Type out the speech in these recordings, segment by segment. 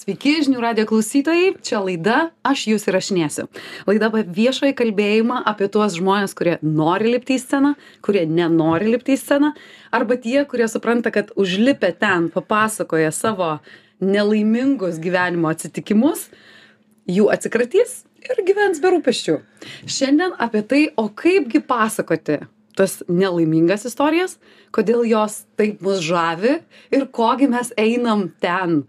Sveiki, žinių radio klausytojai, čia laida Aš jūs įrašinėsiu. Laida apie viešoją kalbėjimą, apie tuos žmonės, kurie nori lipti į sceną, kurie nenori lipti į sceną, arba tie, kurie supranta, kad užlipę ten papasakoja savo nelaimingus gyvenimo atsitikimus, jų atsikratys ir gyvens be rūpeščių. Šiandien apie tai, o kaipgi pasakoti tas nelaimingas istorijas, kodėl jos taip mus žavi ir kogi mes einam ten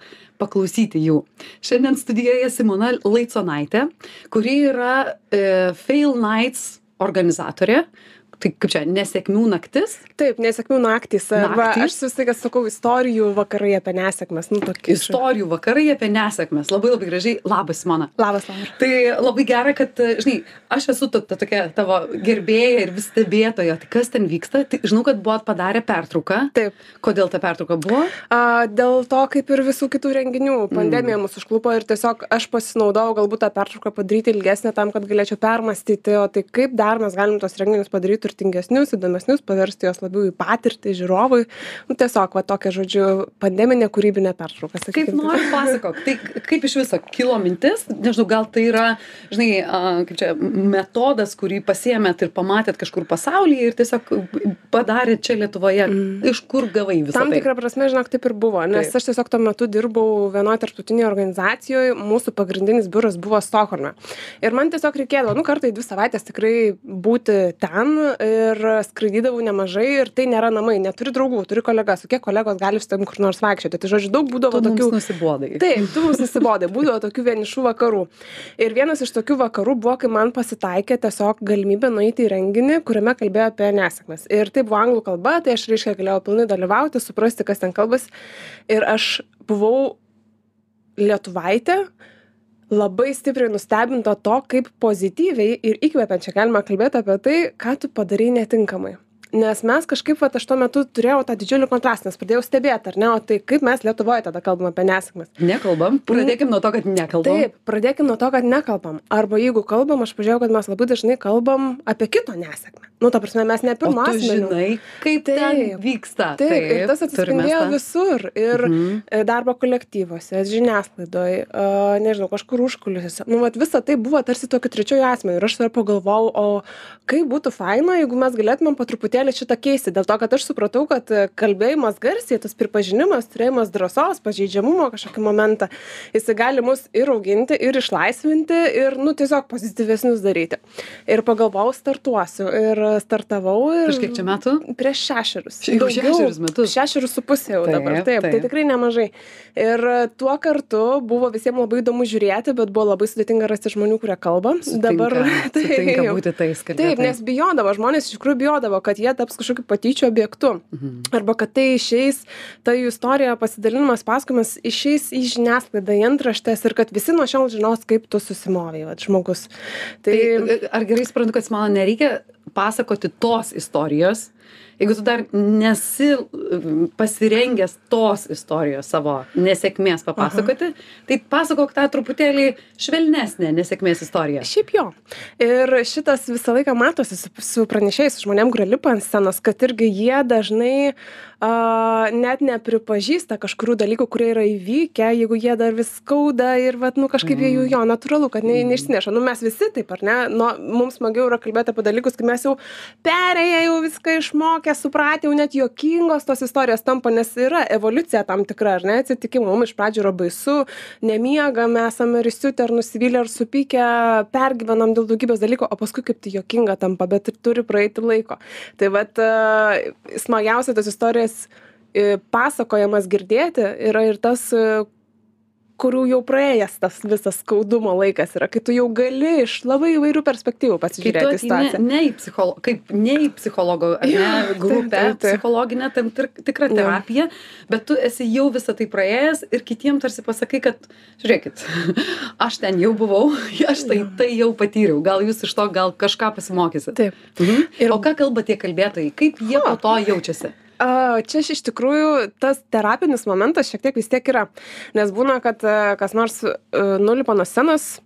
paklausyti jų. Šiandien studijoje Simona Laiconaitė, kuri yra e, Fail Nights organizatorė, tai kaip čia nesėkmių naktis? Taip nesėkmių naktys arba aš visą laiką sakau istorijų vakarai apie nesėkmes nu tokį istorijų vakarai apie nesėkmes. Labai labai gražiai. Labas simona. Labas laura. Tai labai gera kad žinai aš esu ta, tokia tavo gerbėja ir vis stebėtoja. Tai kas ten vyksta? Tai žinau kad buvot padarę pertrauką. Taip. Kodėl ta pertrauka buvo? A, dėl to kaip ir visų kitų renginių pandemija mm. mus užklupo ir tiesiog aš pasinaudojau galbūt tą pertrauką padaryti ilgesnę tam kad galėčiau permąstyti o tai kaip dar mes galim tuos renginius padaryti turtingesnius įdomesnius paversti juos labiau į patirtį žiūrovui. Nu tiesiog va tokia žodžiu pandeminė kūrybinė pertrauka kaip nori pasakok. Tai kaip iš viso kilo mintis? Nežinau gal tai yra žinai kaip čia metodas kurį pasiėmėt ir pamatėt kažkur pasaulyje ir tiesiog padarėt čia Lietuvoje? Mm. iš kur gavai visą tam tai? tikrą prasme žinok taip ir buvo nes aš tiesiog tuo metu dirbau vienoje tarptautinėje organizacijoje mūsų pagrindinis biuras buvo Stokholme. Ir man tiesiog reikėdavo nu kartą į dvi savaitės tikrai būti ten ir skraidydavau nemažai ir tai nėra namai neturi draugų turi kolegas o kiek kolegos gali su tavim kur nors vaikščioti? Tai žodžiu daug būdavo tokių nusibodai. Taip tu mums nusibodai. Būdavo tokių vienišų vakarų. Ir vienas iš tokių vakarų buvo kai man pasitaikė tiesiog galimybė nueiti į renginį kuriame kalbėjo apie nesėkmes. Ir tai buvo anglų kalba tai aš reiškia galėjau pilnai dalyvauti suprasti kas ten kalbasi. Ir aš buvau lietuvaitė labai stipriai nustebinta to kaip pozityviai ir įkvepiančiai galima kalbėt apie tai ką tu padarei netinkamai. Nes mes kažkaip vat aš tuo metu turėjau tą didžiulį kontrastą nes pradėjau stebėt ar ne o tai kaip mes lietuvoj tada kalbam apie nesėkmes? Nekalbam? Pradėkim nuo to kad nekalbam. Taip pradėkim nuo to kad nekalbam. Arba jeigu kalbam aš pažiūrėjau kad mes labai dažnai kalbam apie kito nesėkmę nu ta prasme mes ne pirmu asmeniu žinai kaip ten vyksta. Taip ir tas atsispindėjo visur. Ir Mhm. e, darbo kolektyvuose žiniasklaidoj a, nežinau kažkur užkulisiuose. Nu vat visa tai buvo tarsi tokiu trečiuoju asmeniu. Ir aš tada pagalvojau o kaip būtų faina jeigu mes galėtumėm po truputėlį šitą keisti. Dėl to kad aš supratau kad e, kalbėjimas garsiai tas pripažinimas turėjimas drąsos pažeidžiamumo kažkokį momentą jisai gali mus ir auginti ir išlaisvinti ir nu tiesiog pozityvesnius daryti. Ir pagalvojau startuosiu. Ir startavau ir prieš kiek čia metų? prieš šešerius. Jau šešerius metus. Šešerius su puse jau dabar. Taip, taip tai taip. tikrai nemažai. Ir tuo kartu buvo visiem labai įdomu žiūrėti bet buvo labai sudėtinga rasti žmonių kurie kalba. Dabar Sutinka- sutinka būti tais taip kalbėtojais. nes bijodavo žmonės iš tikrųjų bijodavo kad jie taps kažkokiu patyčių objektu. Mhm. arba kad tai išeis ta jų istorija pasidalinimas pasakojimas išeis į žiniasklaidą į antraštes ir kad visi nuo šiol žinos kaip tu susimovei vat žmogus. Tai Tai ar gerai suprantu, kad man nereikia pasakoti tos istorijos, jeigu tu dar nesi mm, pasirengęs tos istorijos savo nesėkmės papasakoti, tai pasakok tą truputėlį švelnesnę nesėkmės istoriją. Šiaip jo. Ir šitas visą laiką matosi su, su pranešėjais, su žmonėm, kurie lipa ant scenos, kad irgi jie dažnai a, net nepripažįsta kažkurių dalykų, kurie yra įvykę, jeigu jie dar vis skauda ir, vat, nu, kažkaip jie jų jo, natūralu, kad ne, neišsineša. Nu, mes visi taip, ar ne? Nu, mums smagiau yra kalbėti apie dalykus, kai mes jau perėję, jau viską išmokę, supratę, jau net juokingos tos istorijos tampa, nes yra evoliucija tam tikra, ar ne, atsitikimų. Mums iš pradžių yra baisu, nemiegam, esame risiutę ar nusivylę ar supykę, pergyvenam dėl daugybės dalykų, o paskui kaip tai juokinga tampa, bet ir turi praeiti laiko. Tai vad, smagiausia tas istorijas e, pasakojamas girdėti yra ir tas, e, kurių jau praėjęs tas visas skaudumo laikas yra, kai tu jau gali iš labai įvairių perspektyvų pasižiūrėti į situaciją. ne į psicholo, kaip ne į psichologo ne, taip, grupę, taip, taip. psichologinę, tam tik- tikrą terapiją, bet tu esi jau visą tai praėjęs ir kitiem tarsi pasakai, kad, žiūrėkit, aš ten jau buvau, aš tai, tai jau patyriau, gal jūs iš to gal kažką pasimokysit. Taip. Mhm. Ir- O ką kalba tie kalbėtojai, kaip jie po to jaučiasi? Čia iš tikrųjų tas terapinis momentas šiek tiek vis tiek yra, nes būna, kad e, kas nors e, nulipa nuo scenos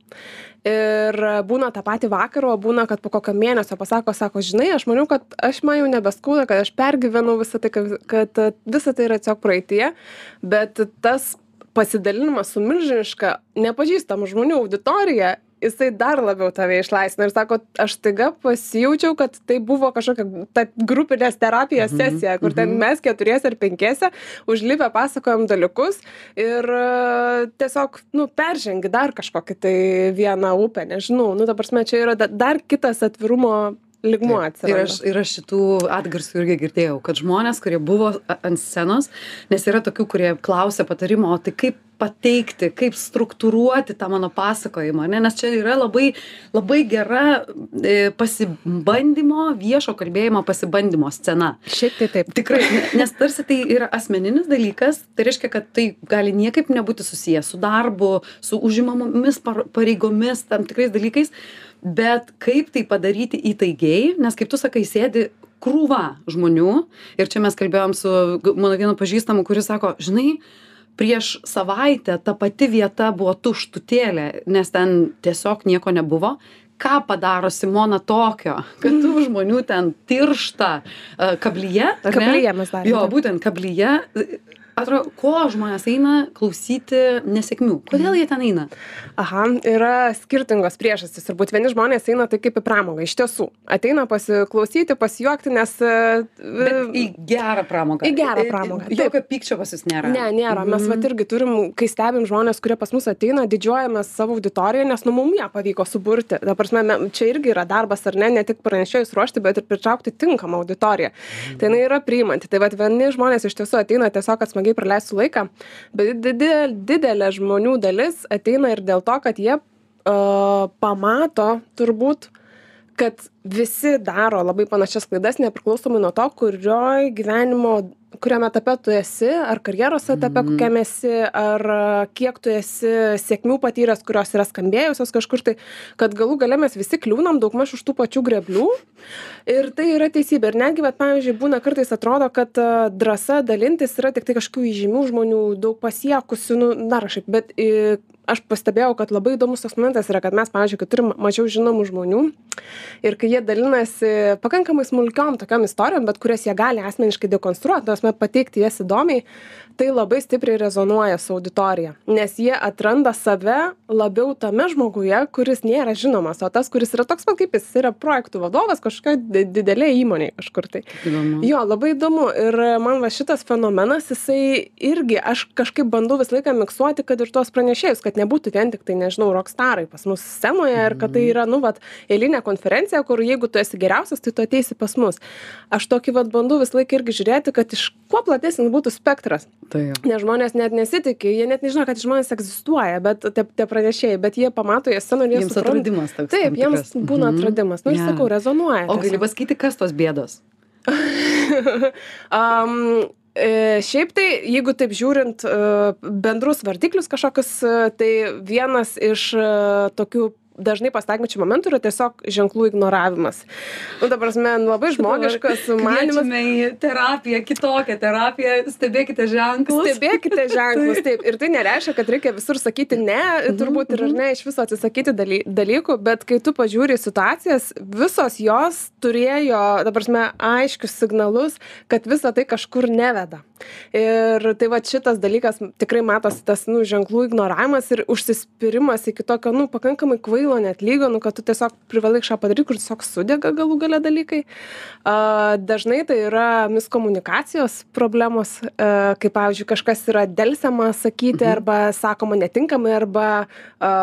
ir būna tą patį vakarą, o būna, kad po kokio mėnesio pasako, sako, žinai, aš maniau, kad aš man jau nebeskauda, kad aš pergyvenau visą tai, kad, kad e, visa tai yra tiesiog praeitie, bet tas pasidalinimas su milžiniška nepažįstamų žmonių auditorija jisai dar labiau tave išlaisvina ir sako aš staiga pasijaučiau kad tai buvo kažkokia ta grupinės terapijos Mhm, sesija kur ten mhm. mes keturiese ar penkiese užlipę pasakojam dalykus ir e, tiesiog nu peržengi dar kažkokį tai vieną upę nežinau nu ta prasme čia yra da- dar kitas atvirumo lygmuo Ir atsiranda. Aš, ir aš šitų atgarsių irgi girdėjau, kad žmonės, kurie buvo ant scenos, nes yra tokių, kurie klausia patarimo, o tai kaip pateikti, kaip struktūruoti tą mano pasakojimą, ne? nes čia yra labai, labai gera e, pasibandymo, viešo kalbėjimo pasibandymo scena. šiaip tai taip. Tikrai, ne- nes tarsi tai yra asmeninis dalykas, tai reiškia, kad tai gali niekaip nebūti susijęs su darbu, su užimamomis par- pareigomis, tam tikrais dalykais, bet kaip tai padaryti įtaigiai, nes kaip tu sakai, sėdi krūva žmonių ir čia mes kalbėjom su mano vienu pažįstamu, kuris sako, žinai, prieš savaitę ta pati vieta buvo tuštutėlė, nes ten tiesiog nieko nebuvo. Ką padaro Simona tokio, kad tų žmonių ten tiršta kablyje? Kablyje mes darėm, Jo, būtent kablyje. Atrodo, ko žmonės eina klausyti nesėkmių? Kodėl jie ten eina? Aha, yra skirtingos priežastys. Turbūt vieni žmonės eina tai kaip į pramogą. Iš tiesų, ateina pasiklausyti, pasijuokti, nes... e, Bet į gerą pramogą. Į gerą pramogą. Jokio pykčio pas jūs nėra. Ne, nėra. Mes Mhm. vat irgi turim, kai stebim žmonės, kurie pas mus ateina, didžiuojamės savo auditoriją, nes nu mum ją pavyko suburti. Ta prasme, me- čia irgi yra darbas, ar ne, ne tik pranešėjus ruošti, bet ir pritraukti tinkamą auditoriją. Tai jinai yra priimanti. Tai vad vieni žmonės iš tiesų ateina tiesiog, kad smagiai praleistų laiką, bet didelė, žmonių dalis ateina ir dėl to, kad jie uh, pamato turbūt kad visi daro labai panašias klaidas nepriklausomai nuo to kurioj gyvenimo kuriam etape tu esi ar karjeros etape Mhm. kokiam esi ar kiek tu esi sėkmių patyręs kurios yra skambėjusios kažkur tai kad galų gale mes visi kliūnam daugmaž už tų pačių grėblių ir tai yra teisybė ir netgi vat pavyzdžiui būna kartais atrodo kad drąsa dalintis yra tiktai kažkokių įžymių žmonių daug pasiekusių nu dar kažkaip bet i aš pastebėjau kad labai įdomus toks momentas yra kad mes pavyzdžiui kai turim mažiau žinomų žmonių ir kai jie dalinasi pakankamai smulkiom tokiom istorijom bet kurias jie gali asmeniškai dekonstruot ta prasme pateikti jas įdomiai tai labai stipriai rezonuoja su auditorija nes jie atranda save labiau tame žmoguje kuris nėra žinomas o tas kuris yra toks pat kaip jis yra projektų vadovas kažkokioj di didelėj įmonėj kažkur tai. Jo, labai įdomu. Ir man va šitas fenomenas, jisai irgi, aš kažkaip bandau visą laiką miksuoti, kad ir tuos pranešėjus, kad nebūtų vien tik tai, nežinau, rockstarai pas mus scenoje ir kad tai yra, nu, vat, eilinė konferencija, kur jeigu tu esi geriausias, tai tu ateisi pas mus. Aš tokį vat bandau visą laiką irgi žiūrėti, kad iš kuo platesnis būtų spektras. Tai jo. Nes žmonės net nesitikė, jie net nežino, kad žmonės egzistuoja, bet tie, tie pranešėjai, bet jie pamato jie scenoje ir jie Jiems supranta. atradimas toks. Taip, tam jiems būna Mhm. atradimas. Nu, ir Jo. sakau, rezonuoja. O gali pasakyti, kas tos bėdos? um, e, šiaip tai, jeigu taip žiūrint e, bendrus vardiklius kažkokius, e, tai vienas iš e, tokių dažnai pasitaikančių momentų yra tiesiog ženklų ignoravimas. Nu, dabar mes labai žmogiškas manimas. Į terapiją, kitokią terapiją, stebėkite ženklus. Stebėkite ženklus, taip. Ir tai nereiškia, kad reikia visur sakyti ne, turbūt ir ar ne iš viso atsisakyti daly, dalykų, bet kai tu pažiūri situacijas, visos jos turėjo, dabar aiškius signalus, kad visa tai kažkur neveda. Ir tai va šitas dalykas tikrai matosi tas, nu, ženklų ignoravimas ir užsispyrimas iki tokio, nu, pakankamai kvailo net lygo, nu, kad tu tiesiog privalai kažką padaryti, kur tiesiog sudega galų gale dalykai. A, dažnai tai yra miskomunikacijos problemos, a, kai, pavyzdžiui, kažkas yra dėlsiama sakyti mhm. arba sakoma netinkamai arba a,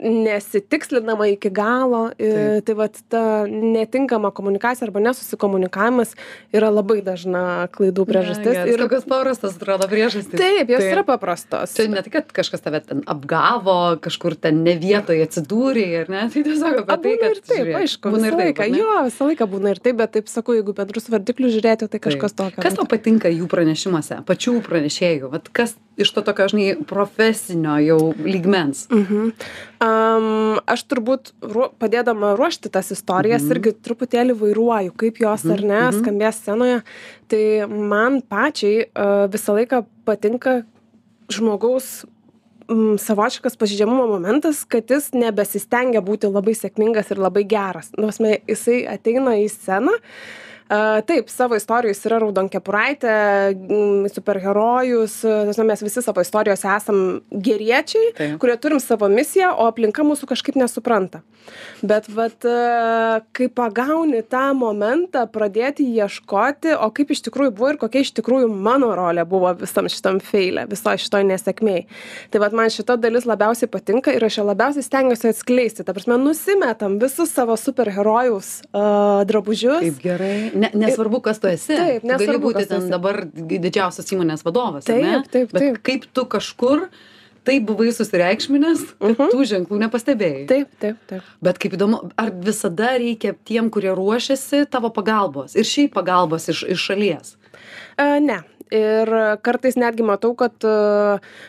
nesitikslinama iki galo. Ir, tai va ta netinkama komunikacija arba nesusikomunikavimas yra labai dažna klaidų priežastis. Ir tokios paprastos, atrodo, priežastys. Taip, jos Tai- yra paprastos. Čia ne tik, kad kažkas tave ten apgavo, kažkur ten ne vietoje atsidūrė, ar ne? Tai tiesiog apie A, tai, būna kad... ir taip, žiūrėk, aišku, būna ir taip. ne? Jo, visą laiką būna ir taip, bet taip sakau, jeigu bendrus vardiklius žiūrėti, tai kažkas tokio. Kas tau patinka jų pranešimuose, pačių pranešėjų? Vat kas iš to tokio, žinai, profesinio jau lygmens? Mhm. Um, aš turbūt ruo, padėdama ruošti tas istorijas Mhm. mhm. irgi truputėlį vairuoju, kaip jos ar ne Mhm. skambės scenoje. Tai man pačiai uh, visą laiką patinka žmogaus mm, savotiškas pažydžiamumo momentas, kad jis nebesistengia būti labai sėkmingas ir labai geras. Nors jisai ateina į sceną a, taip, savo istorijos yra raudonkepuraitė, superherojus, mes visi savo istorijos esam geriečiai, taip. kurie turim savo misiją, o aplinka mūsų kažkaip nesupranta. Bet vat, kai pagauni tą momentą, pradėti ieškoti, o kaip iš tikrųjų buvo ir kokia iš tikrųjų mano rolė buvo visam šitam feilė, viso šitoj nesėkmėj. Tai vat man šita dalis labiausiai patinka ir aš ją labiausiai stengiuosi atskleisti. Ta prasme, nusimetam visus savo superherojaus uh, drabužius. Kaip gerai. Ne, nesvarbu, kas tu esi. Taip, nesvarbu. Gali būti ten dabar didžiausias įmonės vadovas. Taip, taip, taip. Bet kaip tu kažkur taip buvai susireikšminęs, kad uh mhm. -huh. tų ženklų nepastebėjai. Taip, taip, taip. Bet kaip įdomu, ar visada reikia tiem, kurie ruošiasi, tavo pagalbos ir šiaip pagalbos iš, iš šalies? Uh, ne, ir kartais netgi matau, kad e,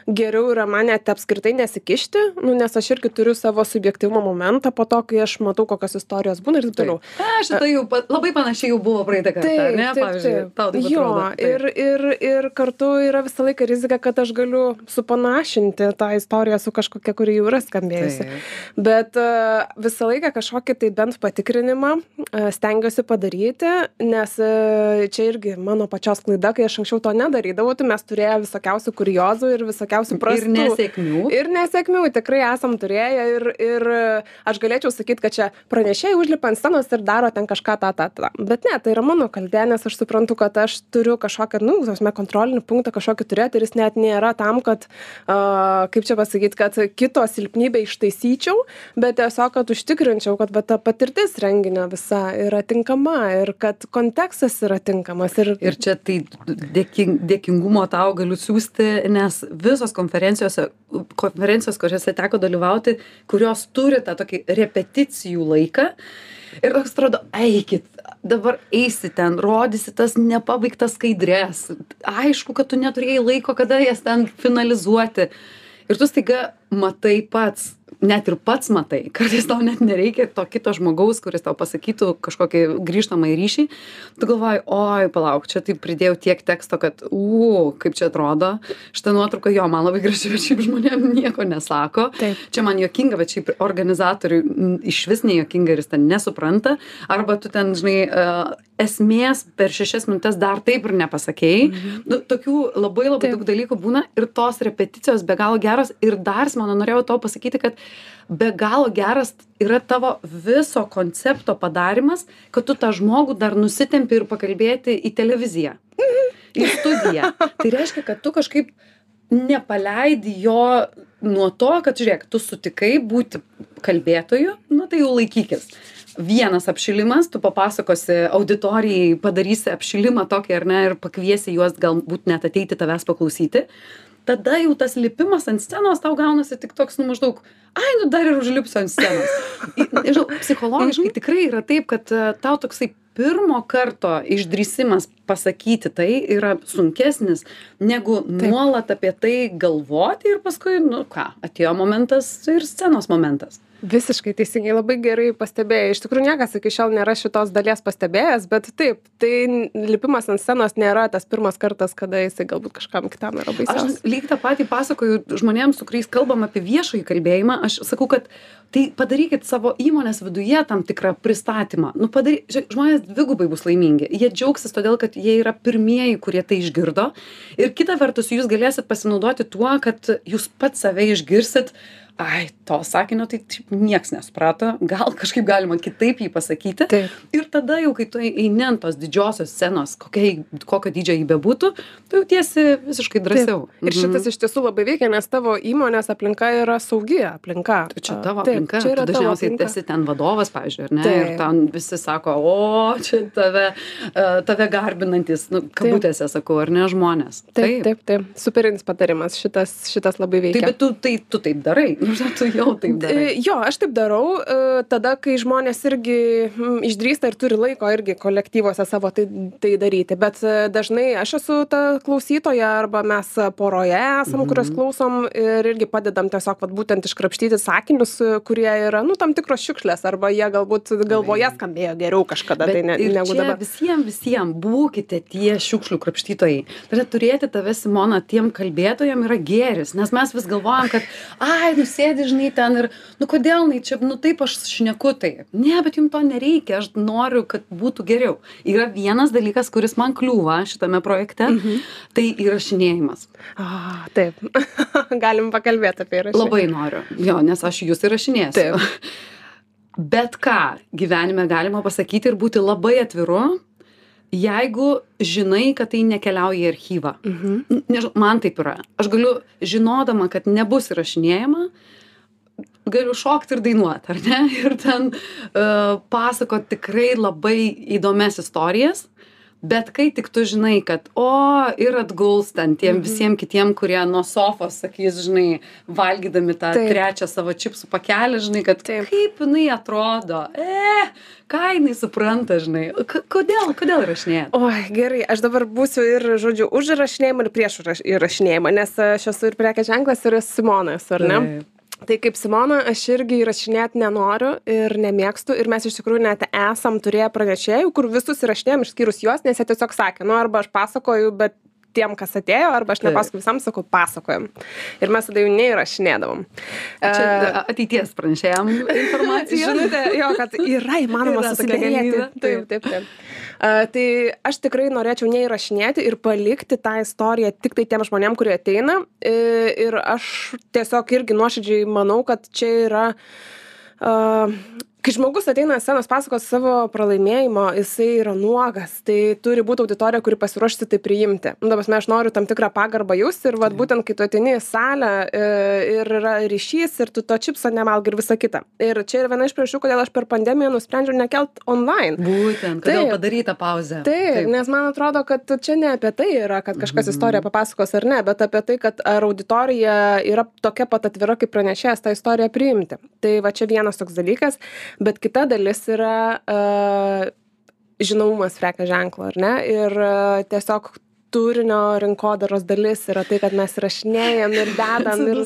geriau yra man net apskritai nesikišti, nu, nes aš irgi turiu savo subjektivumo momentą po to, kai aš matau, kokios istorijos būna ir taip toliau. Aš tai jau labai panašiai jau buvo praeitą kartą, taip, ne? Taip, taip. Tau taip jo, taip. ir, ir, ir kartu yra visą laiką rizika, kad aš galiu supanašinti tą istoriją su kažkokia, kuri jau yra skambėjusi. Taip. Bet uh, visą laiką kažkokį tai bent patikrinimą uh, stengiuosi padaryti, nes čia irgi mano pačios klaida, kai aš anksčiau to nedarydavau, tai mes turėjome visokiausių kuriozų ir visokiausių prastų. Ir nesėkmių. Ir nesėkmių tikrai esam turėję ir, ir aš galėčiau sakyti, kad čia pranešėjai užlipa ant scenos ir daro ten kažką tą, tą, tą. Bet ne, tai yra mano kalbė, nes aš suprantu, kad aš turiu kažkokią, nu, tasme, kontrolinį punktą kažkokį turėti ir jis net nėra tam, kad, uh, kaip čia pasakyti, kad kito silpnybę ištaisyčiau, bet tiesiog, kad užtikrinčiau, kad ta patirtis renginio visa yra tinkama ir kad kontekstas yra tinkamas. Ir, ir čia tai dėk, dėking, dėkingumo tau galiu siūsti, nes visos konferencijose, konferencijos, kuriuose teko dalyvauti, kurios turi tą tokį repeticijų laiką. Ir toks atrodo, eikit, dabar eisi ten, rodysi tas nepabaigtas skaidrės. Aišku, kad tu neturėjai laiko, kada jas ten finalizuoti. Ir tu staiga matai pats, net ir pats matai kartais tau net nereikia to kito žmogaus kuris tau pasakytų kažkokį grįžtamąjį ryšį. Tu galvoji oi palauk čia taip pridėjau tiek teksto kad u kaip čia atrodo. Šita nuotrauka jo man labai graži bet šiaip žmonėm nieko nesako. Čia man juokinga bet šiaip organizatoriui išvis nejuokinga ir jis ten nesupranta. Arba tu ten žinai e, esmės per šešias minutes dar taip ir nepasakei mhm. nu tokių labai labai daug dalykų būna ir tos repeticijos be galo geros ir dar mano norėjau tau pasakyti kad be galo geras yra tavo viso koncepto padarymas, kad tu tą žmogų dar nusitempi ir pakalbėti į televiziją, į studiją. Tai reiškia, kad tu kažkaip nepaleidi jo nuo to, kad žiūrėk, tu sutikai būti kalbėtoju, nu tai jau laikykis. Vienas apšilimas, tu papasakosi auditorijai, padarysi apšilimą tokį ar ne ir pakviesi juos galbūt net ateiti tavęs paklausyti tada jau tas lipimas ant scenos tau gaunasi tik toks nu maždaug ai nu dar ir užlipsiu ant scenos nežinau psichologiškai mhm. tikrai yra taip kad e, tau toksai pirmo karto išdrįsimas pasakyti tai yra sunkesnis negu nuolat apie tai galvoti ir paskui nu ką atėjo momentas ir scenos momentas visiškai teisingai labai gerai pastebėjai. Iš tikrųjų niekas iki šiol nėra šitos dalies pastebėjęs bet taip tai lipimas ant scenos nėra tas pirmas kartas kada jisai galbūt kažkam kitam yra baisiausias. aš lygiai tą patį pasakoju žmonėms su kuriais kalbam apie viešąjį kalbėjimą. Aš sakau kad tai padarykit savo įmonės viduje tam tikrą pristatymą. Nu padary žiūrėk žmonės dvigubai bus laimingi. Jie džiaugsis todėl kad jie yra pirmieji kurie tai išgirdo. Ir kita vertus jūs galėsit pasinaudoti tuo kad jūs pats save išgirsit ai to sakinio tai nieks nesuprato. Gal kažkaip galima kitaip jį pasakyti. Taip. Ir tada jau kai tu eini ant tos didžiosios scenos kokia kokio dydžio ji bebūtų tu jautiesi visiškai drąsiau. Ir mhm. šitas iš tiesų labai veikia nes tavo įmonės aplinka yra saugi aplinka. Čia tavo aplinka. tu dažniausiai esi ten vadovas pavyzdžiui ar ne? Ir ten visi sako o čia tave e, tave garbinantys nu kabutėse sakau ar ne žmonės? Taip taip. taip superinis patarimas. Šitas šitas labai veikia. taip bet tu tai tu taip darai tu jau taip darai. E, jo, aš taip darau, e, tada, kai žmonės irgi išdrįsta ir turi laiko irgi kolektyvuose savo tai, tai daryti. Bet e, dažnai aš esu ta klausytoja arba mes poroje esam, mhm. kurios klausom ir irgi padedam tiesiog vat, būtent iškrapštyti sakinius, kurie yra, nu, tam tikros šiukšlės arba jie galbūt galvoje skambėjo geriau kažkada, Bet tai ne, negu dabar. Visiems, visiems būkite tie šiukšlių krapštytojai. Tada turėti tave, Simona, tiem kalbėtojam yra geris, nes mes vis galvojam, kad, ai, nus sėdi, žinai, ten ir, nu kodėl, na, čia, nu taip aš šneku tai. Ne, bet jums to nereikia, aš noriu, kad būtų geriau. Yra vienas dalykas, kuris man kliūva šitame projekte, mhm. tai įrašinėjimas. A, taip, galim pakalbėti apie įrašinėjimą. Labai noriu, jo, nes aš jūs įrašinėsiu. Taip. Bet ką gyvenime galima pasakyti ir būti labai atviru, jeigu žinai kad tai nekeliauja į archyvą. Mhm. nežinau man taip yra. Aš galiu žinodama kad nebus įrašinėjama galiu šokt ir dainuot ar ne? Ir ten uh, pasakot tikrai labai įdomias istorijas bet kai tik tu žinai kad o ir atguls ten tiem visiem kitiem kurie nuo sofos sakys žinai valgydami tą trečią savo čipsų pakelį žinai kad Taip. kaip jinai atrodo e ką jinai supranta žinai kodėl kodėl įrašinėjat Oi, gerai, aš dabar būsiu ir, žodžiu, už įrašinėjimą ir prieš įraš- įrašinėjimą, nes aš esu ir prekės ženklas, ir Simona esu, ar ne? Taip. Tai kaip Simona, aš irgi įrašinėti nenoriu ir nemėgstu ir mes iš tikrųjų net esam turėję pranešėjų, kur visus įrašinėjom išskyrus juos, nes jie tiesiog sakė, nu arba aš pasakoju, bet tiem, kas atėjo, arba aš Taip. nepasakoju visam, sakau, pasakojam. Ir mes tada jau neįrašinėdavom. Čia ateities pranešėjam informacija. Žinote, jo, kad yra įmanoma galimybė, Taip, taip, taip. Uh, tai aš tikrai norėčiau neįrašinėti ir palikti tą istoriją tik tai tiem žmonėm, kurie ateina. I- Ir aš tiesiog irgi nuoširdžiai manau, kad čia yra uh, kai žmogus ateina ant scenos pasakot savo pralaimėjimo jisai yra nuogas tai turi būt auditorija kuri pasiruošusi tai priimti. Nu ta prasme aš noriu tam tikrą pagarbą jausti ir vat būtent kai tu ateini į salę e, ir yra ryšys ir tu to čipso nevalgai ir visa kita. Ir čia yra viena iš priežasčių kodėl aš per pandemiją nusprendžiau nekelt online. Būtent, kodėl padaryta pauzė. Taip, nes man atrodo, kad čia ne apie tai yra, kad kažkas istoriją papasakos ar ne, bet apie tai, kad ar auditorija yra tokia pat atvira kaip pranešėjas tą istoriją priimti. Tai va čia vienas toks dalykas, bet kita dalis yra uh, žinomumas prekės ženklo, ar ne? Ir uh, tiesiog turinio rinkodaros dalis yra tai, kad mes rašinėjam ir dedam ir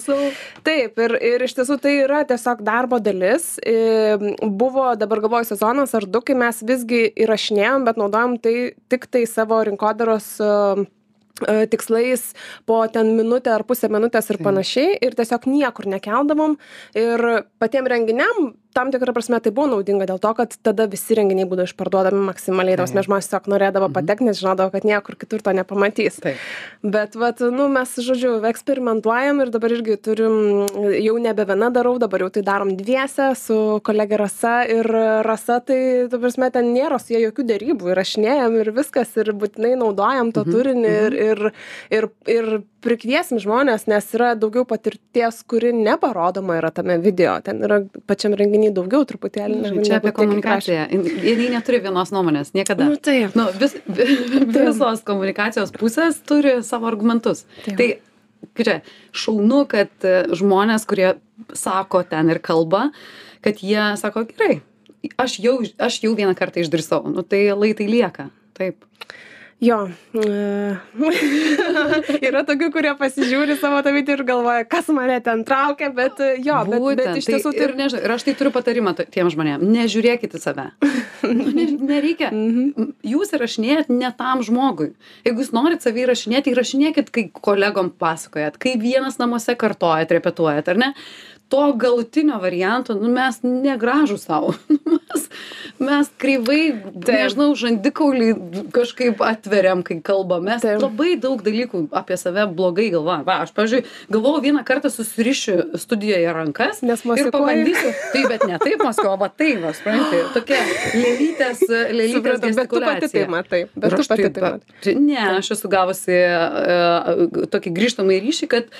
Taip, ir, ir iš tiesų tai yra tiesiog darbo dalis. E, Buvo dabar galvoju sezonas ar du, kai mes visgi įrašinėjom, bet naudojom tai tik tai savo rinkodaros e, tikslais po ten minutę ar pusę minutės ir panašiai ir tiesiog niekur nekeldavom ir patiem renginiam tam tikra prasme tai buvo naudinga dėl to kad tada visi renginiai būdavo išparduodami maksimaliai ta prasme Taip. žmonės tiesiog norėdavo Mhm. patekt nes žinodavo kad niekur kitur to nepamatys Taip. bet vat nu mes žodžiu eksperimentuojam ir dabar irgi turim jau nebe viena darau dabar jau tai darom dviese su kolege rasa ir rasa tai ta prasme ten nėra su ja jokių derybų įrašinėjam ir viskas ir būtinai naudojam to Mhm, turinį ir ir ir ir prikviesim žmones nes yra daugiau patirties kuri neparodoma yra tame video ten yra pačiam renginy daugiau truputėlį Žinai, negu Čia apie kiek komunikaciją. Jie neturi vienos nuomonės, niekada. Nu, taip. Nu, vis, visos komunikacijos pusės turi savo argumentus. Taip. Tai, čia, šaunu, kad e, žmonės, kurie sako ten ir kalba, kad jie sako, gerai, aš jau, aš jau vieną kartą išdrisau, nu, tai lai tai lieka. Taip. Jo. e, yra tokių, kurie pasižiūri savo tą video ir galvoja, kas mane ten traukia, bet e, jo, bet, bet iš tiesų tai, ir, nežinau, ir aš tai turiu patarimą tiem žmonėm. Nežiūrėkit į save. Nu, ne, nereikia. Mhm. Jūs įrašinėjat ne tam žmogui. Jeigu jūs norit savį įrašinėti, įrašinėkit, kai kolegom pasakojat, kai vienas namuose kartojat, repetuojat, ar ne? To galutinio varianto, nu, mes negražų savo. mes, mes kreivai, nežinau, žandikaulį kažkaip atveriam, kai kalbam. Mes Taip. labai daug dalykų apie save blogai galvojam. Va, aš, pavyzdžiui, galvojau vieną kartą susirišiu studijoje rankas Nes ir pabandysiu. Taip, bet ne taip, Maskva, va taip, va, suprantate, tokia lėlytės Supratau, bet tu pati tai matai. Bet tu pati taip, tai matai. tai ne, aš esu gavusi uh, tokį grįžtamą ryšį, kad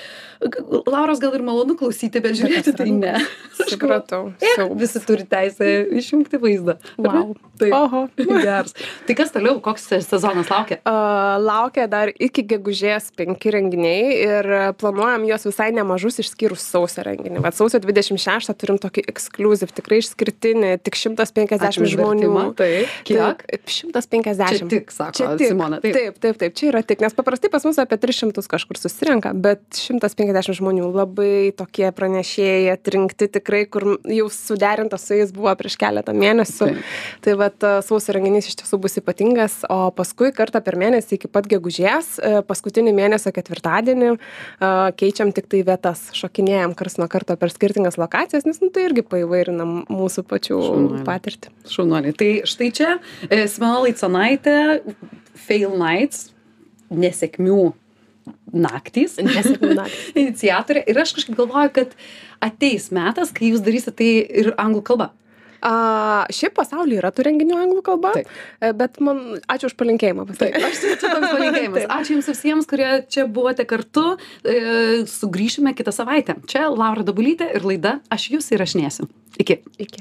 Lauros gal ir malonu klausyti, bet žiūrėti tai ne. Supratau. "Eh. Visi turi teisę išjungti vaizdą. Vau. Taip. Oho. Geras. Tai kas toliau, koks sezonas laukia? Uh, laukia dar iki gegužės penki renginiai ir planuojam juos visai nemažus išskyrus sausio renginį. Vat sausio 26 turim tokį ekskluziv, tikrai išskirtinį, tik 150 Ačiū už žmonių. Taip. Kiek? Taip, 150. Čia tik, sako Čia tik. Simona. Taip. Taip, taip, taip, čia yra tik, nes paprastai pas mus apie 300 kažkur susirenka, bet 150 žmonių labai tokie pranešėjai atrinkti tikrai, kur jau suderinta su jais buvo prieš keletą mėnesių. Taip. Tai vat e, sausio renginys iš tiesų bus ypatingas, o paskui kartą per mėnesį iki pat gegužės, e, paskutinį mėnesio ketvirtadienį, e, keičiam tik tai vietas, šokinėjam kars nuo karto per skirtingas lokacijas, nes nu, tai irgi paivairinam mūsų pačių Šaunuoliai. patirtį. Šaunuoliai. Tai štai čia Simona Laicanaitė, Fail Nights, nesėkmių naktys. Nesėkmių naktys. Iniciatorė. Ir aš kažkaip galvoju, kad ateis metas, kai jūs darysite tai ir anglų kalba. A, šiaip pasaulyje yra tų renginių anglų kalba, Taip. e, bet man ačiū už palinkėjimą. Taip, aš čia čia toks palinkėjimas. Ačiū Jums visiems, kurie čia buvote kartu. E, sugrįšime kitą savaitę. Čia Laura Dabulytė ir laida Aš Jūs įrašinėsiu. Iki. Iki.